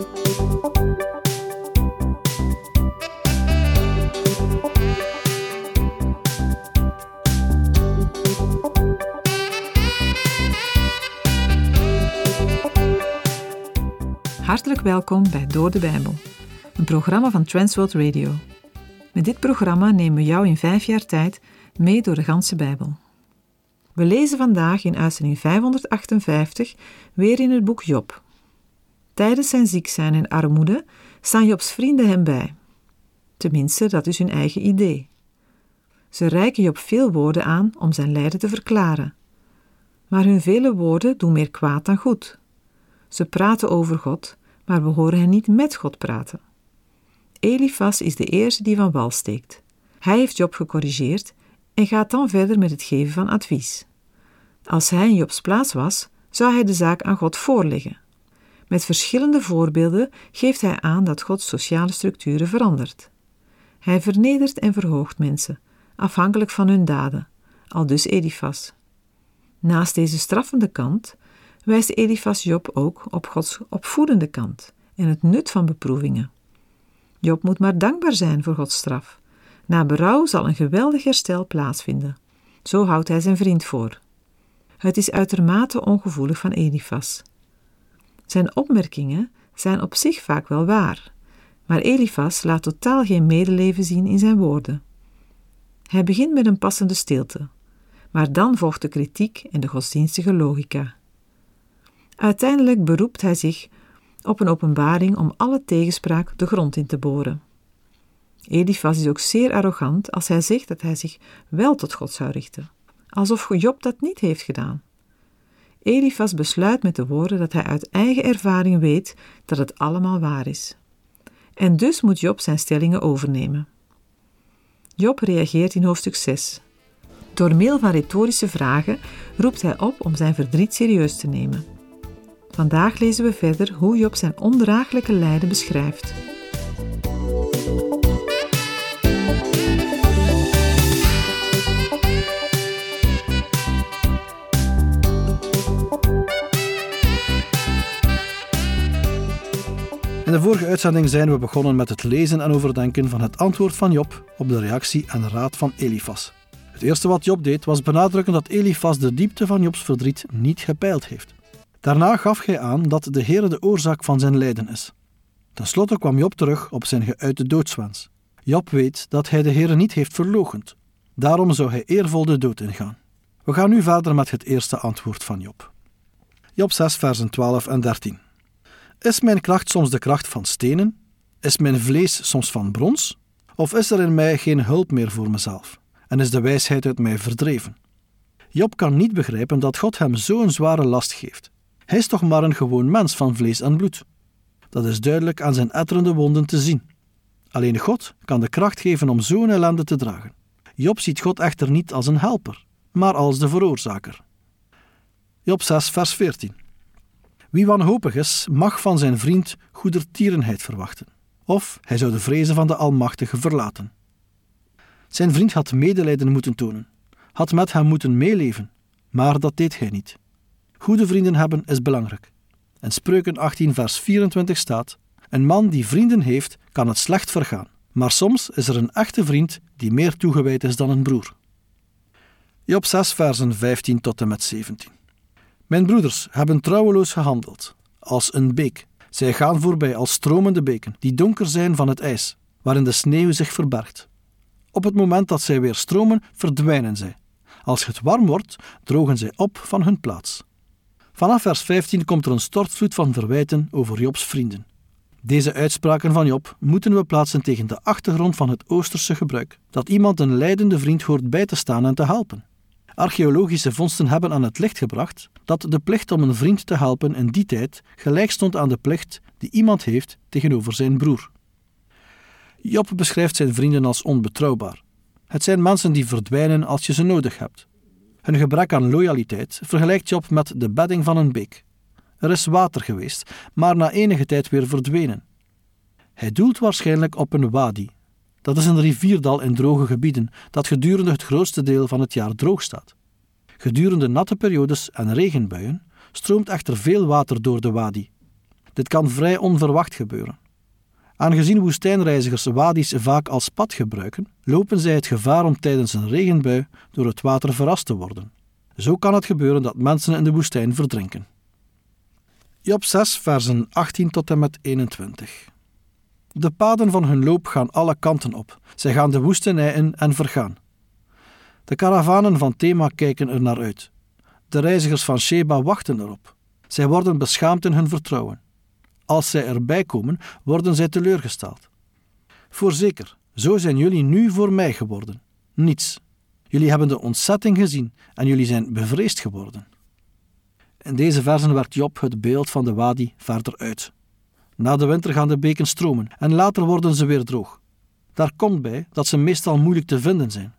Hartelijk welkom bij Door de Bijbel, een programma van Transworld Radio. Met dit programma nemen we jou in vijf jaar tijd mee door de ganse Bijbel. We lezen vandaag in uitzending 558 weer in het boek Job. Tijdens zijn ziek zijn en armoede staan Jobs vrienden hem bij. Tenminste, dat is hun eigen idee. Ze reiken Job veel woorden aan om zijn lijden te verklaren. Maar hun vele woorden doen meer kwaad dan goed. Ze praten over God, maar we horen hen niet met God praten. Elifas is de eerste die van wal steekt. Hij heeft Job gecorrigeerd en gaat dan verder met het geven van advies. Als hij in Jobs plaats was, zou hij de zaak aan God voorleggen. Met verschillende voorbeelden geeft hij aan dat God sociale structuren verandert. Hij vernedert en verhoogt mensen, afhankelijk van hun daden, al dus Elifas. Naast deze straffende kant wijst Elifas Job ook op Gods opvoedende kant en het nut van beproevingen. Job moet maar dankbaar zijn voor Gods straf. Na berouw zal een geweldig herstel plaatsvinden. Zo houdt hij zijn vriend voor. Het is uitermate ongevoelig van Elifas. Zijn opmerkingen zijn op zich vaak wel waar, maar Elifas laat totaal geen medeleven zien in zijn woorden. Hij begint met een passende stilte, maar dan volgt de kritiek en de godsdienstige logica. Uiteindelijk beroept hij zich op een openbaring om alle tegenspraak de grond in te boren. Elifas is ook zeer arrogant als hij zegt dat hij zich wel tot God zou richten, alsof Job dat niet heeft gedaan. Elifas besluit met de woorden dat hij uit eigen ervaring weet dat het allemaal waar is. En dus moet Job zijn stellingen overnemen. Job reageert in hoofdstuk 6. Door middel van retorische vragen roept hij op om zijn verdriet serieus te nemen. Vandaag lezen we verder hoe Job zijn ondraaglijke lijden beschrijft. In de vorige uitzending zijn we begonnen met het lezen en overdenken van het antwoord van Job op de reactie en raad van Elifas. Het eerste wat Job deed was benadrukken dat Elifas de diepte van Jobs verdriet niet gepeild heeft. Daarna gaf hij aan dat de Heer de oorzaak van zijn lijden is. Ten slotte kwam Job terug op zijn geuite doodswens. Job weet dat hij de Heer niet heeft verloochend. Daarom zou hij eervol de dood ingaan. We gaan nu verder met het eerste antwoord van Job. Job 6, versen 12 en 13. Is mijn kracht soms de kracht van stenen? Is mijn vlees soms van brons? Of is er in mij geen hulp meer voor mezelf? En is de wijsheid uit mij verdreven? Job kan niet begrijpen dat God hem zo'n zware last geeft. Hij is toch maar een gewoon mens van vlees en bloed. Dat is duidelijk aan zijn etterende wonden te zien. Alleen God kan de kracht geven om zo'n ellende te dragen. Job ziet God echter niet als een helper, maar als de veroorzaker. Job 6, vers 14. Wie wanhopig is, mag van zijn vriend goedertierenheid verwachten, of hij zou de vrezen van de Almachtige verlaten. Zijn vriend had medelijden moeten tonen, had met hem moeten meeleven, maar dat deed hij niet. Goede vrienden hebben is belangrijk. In Spreuken 18, vers 24 staat: Een man die vrienden heeft, kan het slecht vergaan, maar soms is er een echte vriend die meer toegewijd is dan een broer. Job 6, versen 15 tot en met 17. Mijn broeders hebben trouweloos gehandeld, als een beek. Zij gaan voorbij als stromende beken, die donker zijn van het ijs, waarin de sneeuw zich verbergt. Op het moment dat zij weer stromen, verdwijnen zij. Als het warm wordt, drogen zij op van hun plaats. Vanaf vers 15 komt er een stortvloed van verwijten over Jobs vrienden. Deze uitspraken van Job moeten we plaatsen tegen de achtergrond van het Oosterse gebruik, dat iemand een lijdende vriend hoort bij te staan en te helpen. Archeologische vondsten hebben aan het licht gebracht dat de plicht om een vriend te helpen in die tijd gelijk stond aan de plicht die iemand heeft tegenover zijn broer. Job beschrijft zijn vrienden als onbetrouwbaar. Het zijn mensen die verdwijnen als je ze nodig hebt. Hun gebrek aan loyaliteit vergelijkt Job met de bedding van een beek. Er is water geweest, maar na enige tijd weer verdwenen. Hij doelt waarschijnlijk op een wadi. Dat is een rivierdal in droge gebieden dat gedurende het grootste deel van het jaar droog staat. Gedurende natte periodes en regenbuien stroomt echter veel water door de wadi. Dit kan vrij onverwacht gebeuren. Aangezien woestijnreizigers wadi's vaak als pad gebruiken, lopen zij het gevaar om tijdens een regenbui door het water verrast te worden. Zo kan het gebeuren dat mensen in de woestijn verdrinken. Job 6, versen 18 tot en met 21. De paden van hun loop gaan alle kanten op. Zij gaan de woestenij in en vergaan. De karavanen van Thema kijken er naar uit. De reizigers van Sheba wachten erop. Zij worden beschaamd in hun vertrouwen. Als zij erbij komen, worden zij teleurgesteld. Voorzeker, zo zijn jullie nu voor mij geworden. Niets. Jullie hebben de ontzetting gezien en jullie zijn bevreesd geworden. In deze versen werkt Job het beeld van de wadi verder uit. Na de winter gaan de beken stromen en later worden ze weer droog. Daar komt bij dat ze meestal moeilijk te vinden zijn.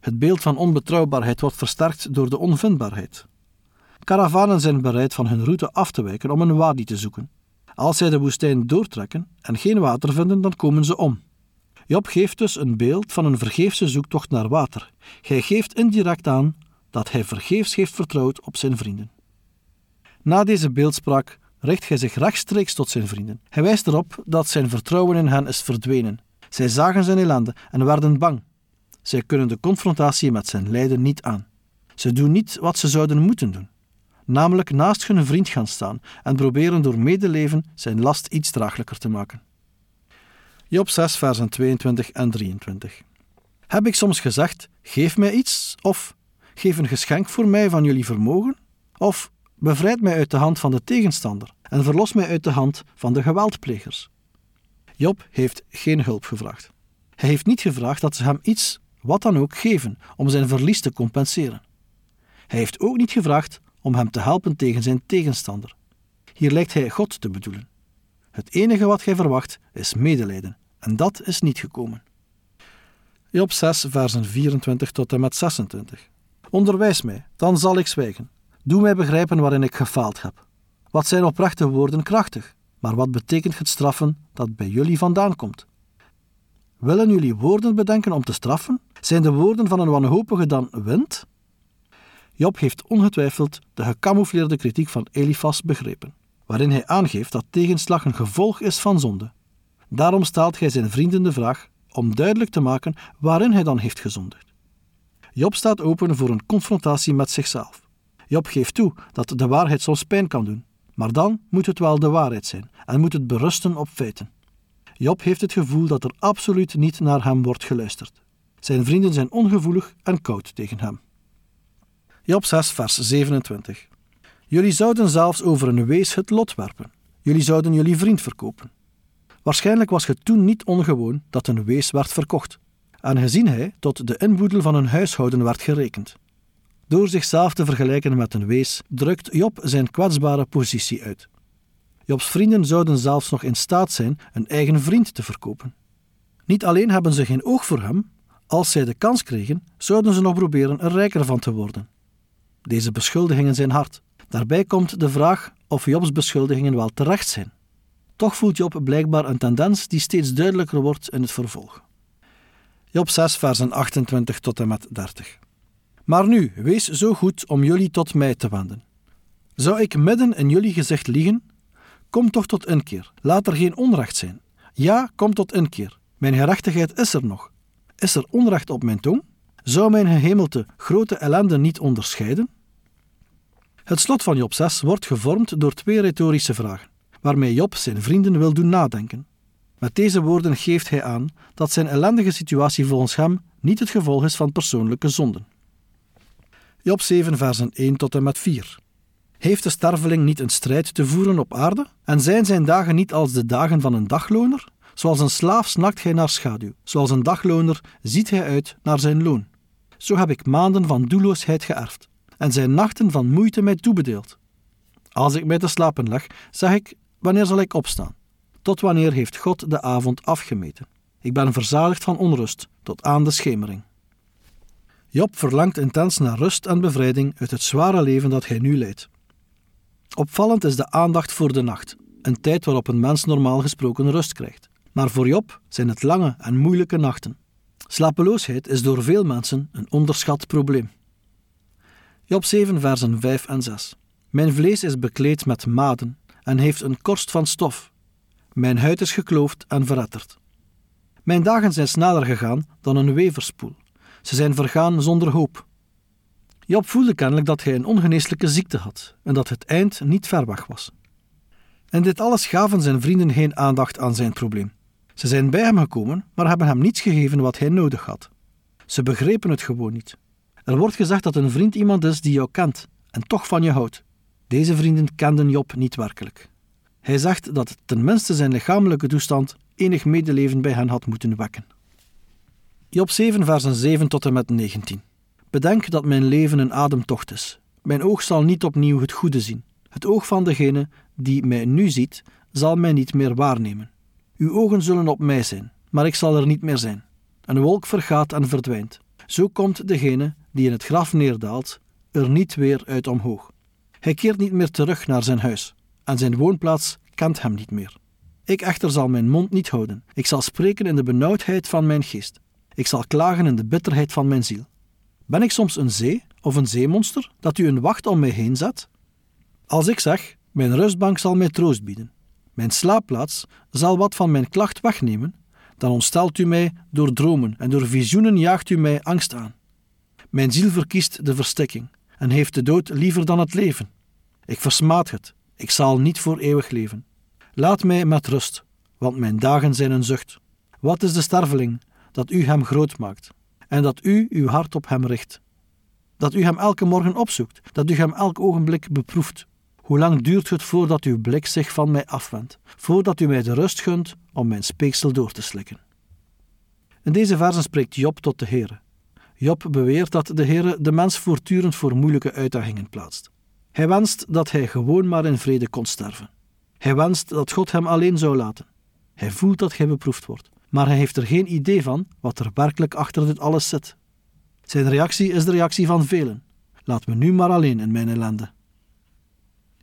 Het beeld van onbetrouwbaarheid wordt versterkt door de onvindbaarheid. Karavanen zijn bereid van hun route af te wijken om een wadi te zoeken. Als zij de woestijn doortrekken en geen water vinden, dan komen ze om. Job geeft dus een beeld van een vergeefse zoektocht naar water. Hij geeft indirect aan dat hij vergeefs heeft vertrouwd op zijn vrienden. Na deze beeldspraak richt hij zich rechtstreeks tot zijn vrienden. Hij wijst erop dat zijn vertrouwen in hen is verdwenen. Zij zagen zijn ellende en werden bang. Zij kunnen de confrontatie met zijn lijden niet aan. Ze doen niet wat ze zouden moeten doen, namelijk naast hun vriend gaan staan en proberen door medeleven zijn last iets draaglijker te maken. Job 6, versen 22 en 23. Heb ik soms gezegd: geef mij iets, of geef een geschenk voor mij van jullie vermogen, of bevrijd mij uit de hand van de tegenstander en verlos mij uit de hand van de geweldplegers. Job heeft geen hulp gevraagd. Hij heeft niet gevraagd dat ze hem iets, wat dan ook, geven om zijn verlies te compenseren. Hij heeft ook niet gevraagd om hem te helpen tegen zijn tegenstander. Hier lijkt hij God te bedoelen. Het enige wat hij verwacht is medelijden, en dat is niet gekomen. Job 6, versen 24 tot en met 26. Onderwijs mij, dan zal ik zwijgen. Doe mij begrijpen waarin ik gefaald heb. Wat zijn oprechte woorden krachtig, maar wat betekent het straffen dat bij jullie vandaan komt? Willen jullie woorden bedenken om te straffen? Zijn de woorden van een wanhopige dan wind? Job heeft ongetwijfeld de gecamoufleerde kritiek van Elifas begrepen, waarin hij aangeeft dat tegenslag een gevolg is van zonde. Daarom stelt hij zijn vrienden de vraag om duidelijk te maken waarin hij dan heeft gezondigd. Job staat open voor een confrontatie met zichzelf. Job geeft toe dat de waarheid soms pijn kan doen, maar dan moet het wel de waarheid zijn en moet het berusten op feiten. Job heeft het gevoel dat er absoluut niet naar hem wordt geluisterd. Zijn vrienden zijn ongevoelig en koud tegen hem. Job 6, vers 27. Jullie zouden zelfs over een wees het lot werpen. Jullie zouden jullie vriend verkopen. Waarschijnlijk was het toen niet ongewoon dat een wees werd verkocht, aangezien hij tot de inboedel van een huishouden werd gerekend. Door zichzelf te vergelijken met een wees, drukt Job zijn kwetsbare positie uit. Jobs vrienden zouden zelfs nog in staat zijn een eigen vriend te verkopen. Niet alleen hebben ze geen oog voor hem, als zij de kans kregen, zouden ze nog proberen er rijker van te worden. Deze beschuldigingen zijn hard. Daarbij komt de vraag of Jobs beschuldigingen wel terecht zijn. Toch voelt Job blijkbaar een tendens die steeds duidelijker wordt in het vervolg. Job 6, versen 28 tot en met 30. Maar nu, wees zo goed om jullie tot mij te wenden. Zou ik midden in jullie gezicht liegen? Kom toch tot inkeer. Laat er geen onrecht zijn. Ja, kom tot inkeer. Mijn gerechtigheid is er nog. Is er onrecht op mijn tong? Zou mijn gehemelte grote ellende niet onderscheiden? Het slot van Job 6 wordt gevormd door twee retorische vragen, waarmee Job zijn vrienden wil doen nadenken. Met deze woorden geeft hij aan dat zijn ellendige situatie volgens hem niet het gevolg is van persoonlijke zonden. Job 7, versen 1 tot en met 4. Heeft de sterveling niet een strijd te voeren op aarde? En zijn zijn dagen niet als de dagen van een dagloner? Zoals een slaaf snakt hij naar schaduw, zoals een dagloner ziet hij uit naar zijn loon. Zo heb ik maanden van doelloosheid geërfd, en zijn nachten van moeite mij toebedeeld. Als ik mij te slapen leg, zeg ik: Wanneer zal ik opstaan? Tot wanneer heeft God de avond afgemeten? Ik ben verzadigd van onrust tot aan de schemering. Job verlangt intens naar rust en bevrijding uit het zware leven dat hij nu leidt. Opvallend is de aandacht voor de nacht, een tijd waarop een mens normaal gesproken rust krijgt. Maar voor Job zijn het lange en moeilijke nachten. Slapeloosheid is door veel mensen een onderschat probleem. Job 7, versen 5 en 6. Mijn vlees is bekleed met maden en heeft een korst van stof. Mijn huid is gekloofd en veretterd. Mijn dagen zijn sneller gegaan dan een weverspoel. Ze zijn vergaan zonder hoop. Job voelde kennelijk dat hij een ongeneeslijke ziekte had en dat het eind niet ver weg was. En dit alles gaven zijn vrienden geen aandacht aan zijn probleem. Ze zijn bij hem gekomen, maar hebben hem niets gegeven wat hij nodig had. Ze begrepen het gewoon niet. Er wordt gezegd dat een vriend iemand is die jou kent en toch van je houdt. Deze vrienden kenden Job niet werkelijk. Hij zegt dat tenminste zijn lichamelijke toestand enig medeleven bij hen had moeten wekken. Job 7, versen 7 tot en met 19. Bedenk dat mijn leven een ademtocht is. Mijn oog zal niet opnieuw het goede zien. Het oog van degene die mij nu ziet, zal mij niet meer waarnemen. Uw ogen zullen op mij zijn, maar ik zal er niet meer zijn. Een wolk vergaat en verdwijnt. Zo komt degene die in het graf neerdaalt, er niet weer uit omhoog. Hij keert niet meer terug naar zijn huis, en zijn woonplaats kent hem niet meer. Ik echter zal mijn mond niet houden. Ik zal spreken in de benauwdheid van mijn geest. Ik zal klagen in de bitterheid van mijn ziel. Ben ik soms een zee of een zeemonster dat u een wacht om mij heen zet? Als ik zeg, mijn rustbank zal mij troost bieden, mijn slaapplaats zal wat van mijn klacht wegnemen, dan ontstelt u mij door dromen en door visioenen jaagt u mij angst aan. Mijn ziel verkiest de verstikking en heeft de dood liever dan het leven. Ik versmaad het, ik zal niet voor eeuwig leven. Laat mij met rust, want mijn dagen zijn een zucht. Wat is de sterveling dat u hem groot maakt en dat u uw hart op hem richt? Dat u hem elke morgen opzoekt, dat u hem elk ogenblik beproeft. Hoe lang duurt het voordat uw blik zich van mij afwendt, voordat u mij de rust gunt om mijn speeksel door te slikken? In deze versen spreekt Job tot de Heere. Job beweert dat de Heere de mens voortdurend voor moeilijke uitdagingen plaatst. Hij wenst dat hij gewoon maar in vrede kon sterven. Hij wenst dat God hem alleen zou laten. Hij voelt dat hij beproefd wordt, maar hij heeft er geen idee van wat er werkelijk achter dit alles zit. Zijn reactie is de reactie van velen. Laat me nu maar alleen in mijn ellende.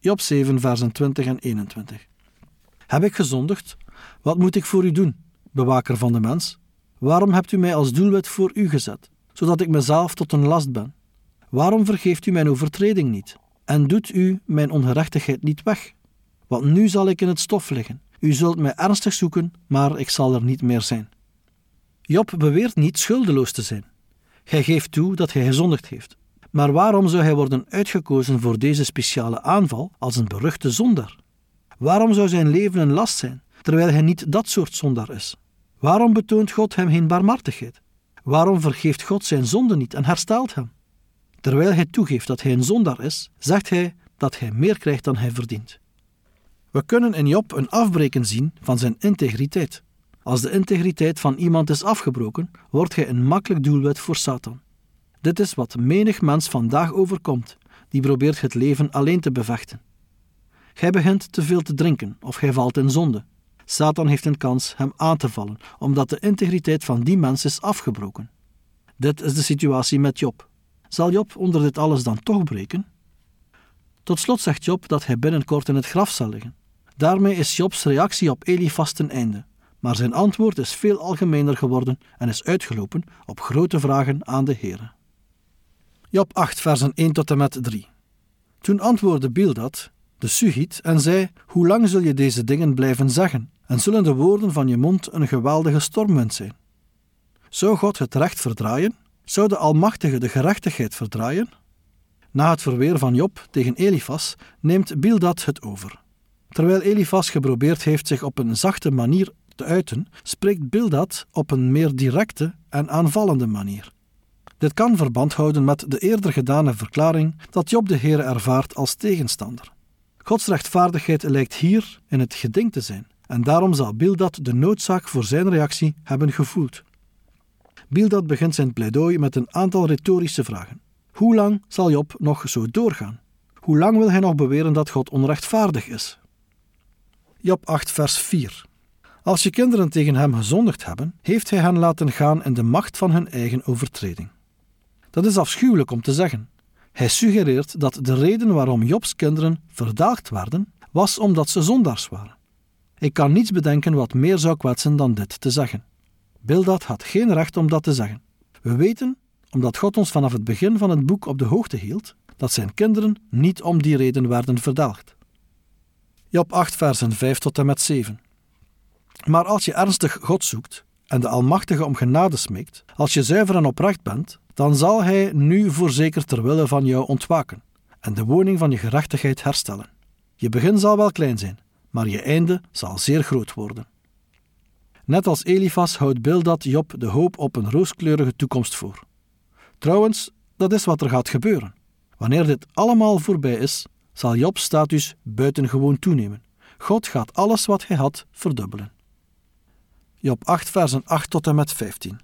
Job 7, versen 20 en 21. Heb ik gezondigd? Wat moet ik voor u doen, bewaker van de mens? Waarom hebt u mij als doelwit voor u gezet, zodat ik mezelf tot een last ben? Waarom vergeeft u mijn overtreding niet en doet u mijn ongerechtigheid niet weg? Want nu zal ik in het stof liggen. U zult mij ernstig zoeken, maar ik zal er niet meer zijn. Job beweert niet schuldeloos te zijn. Hij geeft toe dat hij gezondigd heeft. Maar waarom zou hij worden uitgekozen voor deze speciale aanval als een beruchte zondaar? Waarom zou zijn leven een last zijn, terwijl hij niet dat soort zondaar is? Waarom betoont God hem geen barmhartigheid? Waarom vergeeft God zijn zonde niet en herstelt hem? Terwijl hij toegeeft dat hij een zondaar is, zegt hij dat hij meer krijgt dan hij verdient. We kunnen in Job een afbreken zien van zijn integriteit. Als de integriteit van iemand is afgebroken, wordt hij een makkelijk doelwit voor Satan. Dit is wat menig mens vandaag overkomt, die probeert het leven alleen te bevechten. Gij begint te veel te drinken of gij valt in zonde. Satan heeft een kans hem aan te vallen, omdat de integriteit van die mens is afgebroken. Dit is de situatie met Job. Zal Job onder dit alles dan toch breken? Tot slot zegt Job dat hij binnenkort in het graf zal liggen. Daarmee is Jobs reactie op Elifas ten einde, maar zijn antwoord is veel algemener geworden en is uitgelopen op grote vragen aan de Heer. Job 8, versen 1 tot en met 3. Toen antwoordde Bildad, de Sugit, en zei: Hoe lang zul je deze dingen blijven zeggen? En zullen de woorden van je mond een geweldige stormwind zijn? Zou God het recht verdraaien? Zou de Almachtige de gerechtigheid verdraaien? Na het verweer van Job tegen Elifas neemt Bildad het over. Terwijl Elifas geprobeerd heeft zich op een zachte manier te uiten, spreekt Bildad op een meer directe en aanvallende manier. Dit kan verband houden met de eerder gedane verklaring dat Job de Heer ervaart als tegenstander. Gods rechtvaardigheid lijkt hier in het geding te zijn, en daarom zal Bildad de noodzaak voor zijn reactie hebben gevoeld. Bildad begint zijn pleidooi met een aantal retorische vragen. Hoe lang zal Job nog zo doorgaan? Hoe lang wil hij nog beweren dat God onrechtvaardig is? Job 8, vers 4. Als je kinderen tegen hem gezondigd hebben, heeft hij hen laten gaan in de macht van hun eigen overtreding. Dat is afschuwelijk om te zeggen. Hij suggereert dat de reden waarom Jobs kinderen verdaagd werden, was omdat ze zondaars waren. Ik kan niets bedenken wat meer zou kwetsen dan dit te zeggen. Bildad had geen recht om dat te zeggen. We weten, omdat God ons vanaf het begin van het boek op de hoogte hield, dat zijn kinderen niet om die reden werden verdelgd. Job 8, versen 5 tot en met 7. Maar als je ernstig God zoekt en de Almachtige om genade smeekt, als je zuiver en oprecht bent, dan zal Hij nu voorzeker ter wille van jou ontwaken en de woning van je gerechtigheid herstellen. Je begin zal wel klein zijn, maar je einde zal zeer groot worden. Net als Elifas houdt Bildad Job de hoop op een rooskleurige toekomst voor. Trouwens, dat is wat er gaat gebeuren. Wanneer dit allemaal voorbij is, zal Jobs status buitengewoon toenemen. God gaat alles wat hij had verdubbelen. Job 8, versen 8 tot en met 15.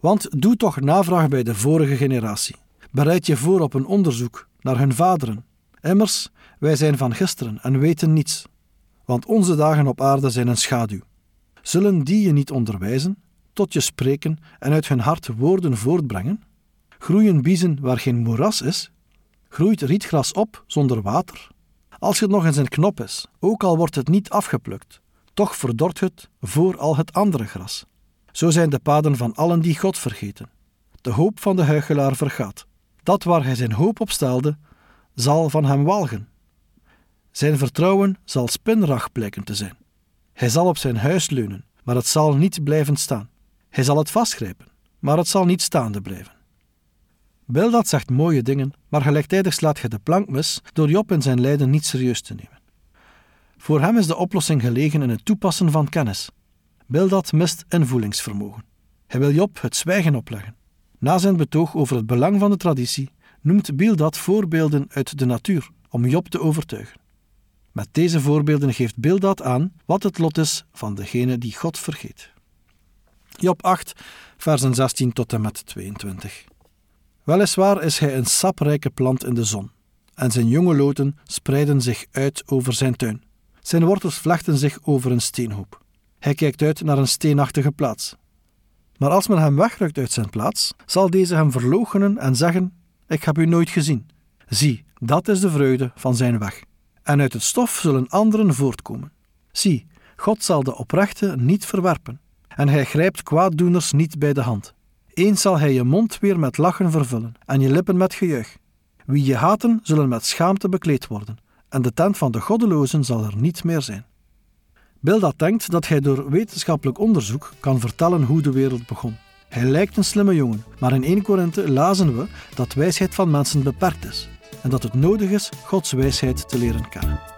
Want doe toch navraag bij de vorige generatie. Bereid je voor op een onderzoek naar hun vaderen. Immers, wij zijn van gisteren en weten niets. Want onze dagen op aarde zijn een schaduw. Zullen die je niet onderwijzen, tot je spreken en uit hun hart woorden voortbrengen? Groeien biezen waar geen moeras is? Groeit rietgras op zonder water? Als het nog in zijn knop is, ook al wordt het niet afgeplukt, toch verdort het voor al het andere gras. Zo zijn de paden van allen die God vergeten. De hoop van de huichelaar vergaat. Dat waar hij zijn hoop op stelde, zal van hem walgen. Zijn vertrouwen zal spinrag blijken te zijn. Hij zal op zijn huis leunen, maar het zal niet blijven staan. Hij zal het vastgrijpen, maar het zal niet staande blijven. Bildad zegt mooie dingen, maar gelijktijdig slaat hij de plank mis door Job in zijn lijden niet serieus te nemen. Voor hem is de oplossing gelegen in het toepassen van kennis. Bildad mist invoelingsvermogen. Hij wil Job het zwijgen opleggen. Na zijn betoog over het belang van de traditie noemt Bildad voorbeelden uit de natuur om Job te overtuigen. Met deze voorbeelden geeft Bildad aan wat het lot is van degene die God vergeet. Job 8, versen 16 tot en met 22. Weliswaar is hij een saprijke plant in de zon, en zijn jonge loten spreiden zich uit over zijn tuin. Zijn wortels vlechten zich over een steenhoop. Hij kijkt uit naar een steenachtige plaats. Maar als men hem wegrukt uit zijn plaats, zal deze hem verloochenen en zeggen: Ik heb u nooit gezien. Zie, dat is de vreugde van zijn weg. En uit het stof zullen anderen voortkomen. Zie, God zal de oprechte niet verwerpen, en hij grijpt kwaaddoeners niet bij de hand. Eens zal hij je mond weer met lachen vervullen en je lippen met gejuich. Wie je haten, zullen met schaamte bekleed worden, en de tent van de goddelozen zal er niet meer zijn. Bildad denkt dat hij door wetenschappelijk onderzoek kan vertellen hoe de wereld begon. Hij lijkt een slimme jongen, maar in 1 Korinthe lazen we dat wijsheid van mensen beperkt is en dat het nodig is Gods wijsheid te leren kennen.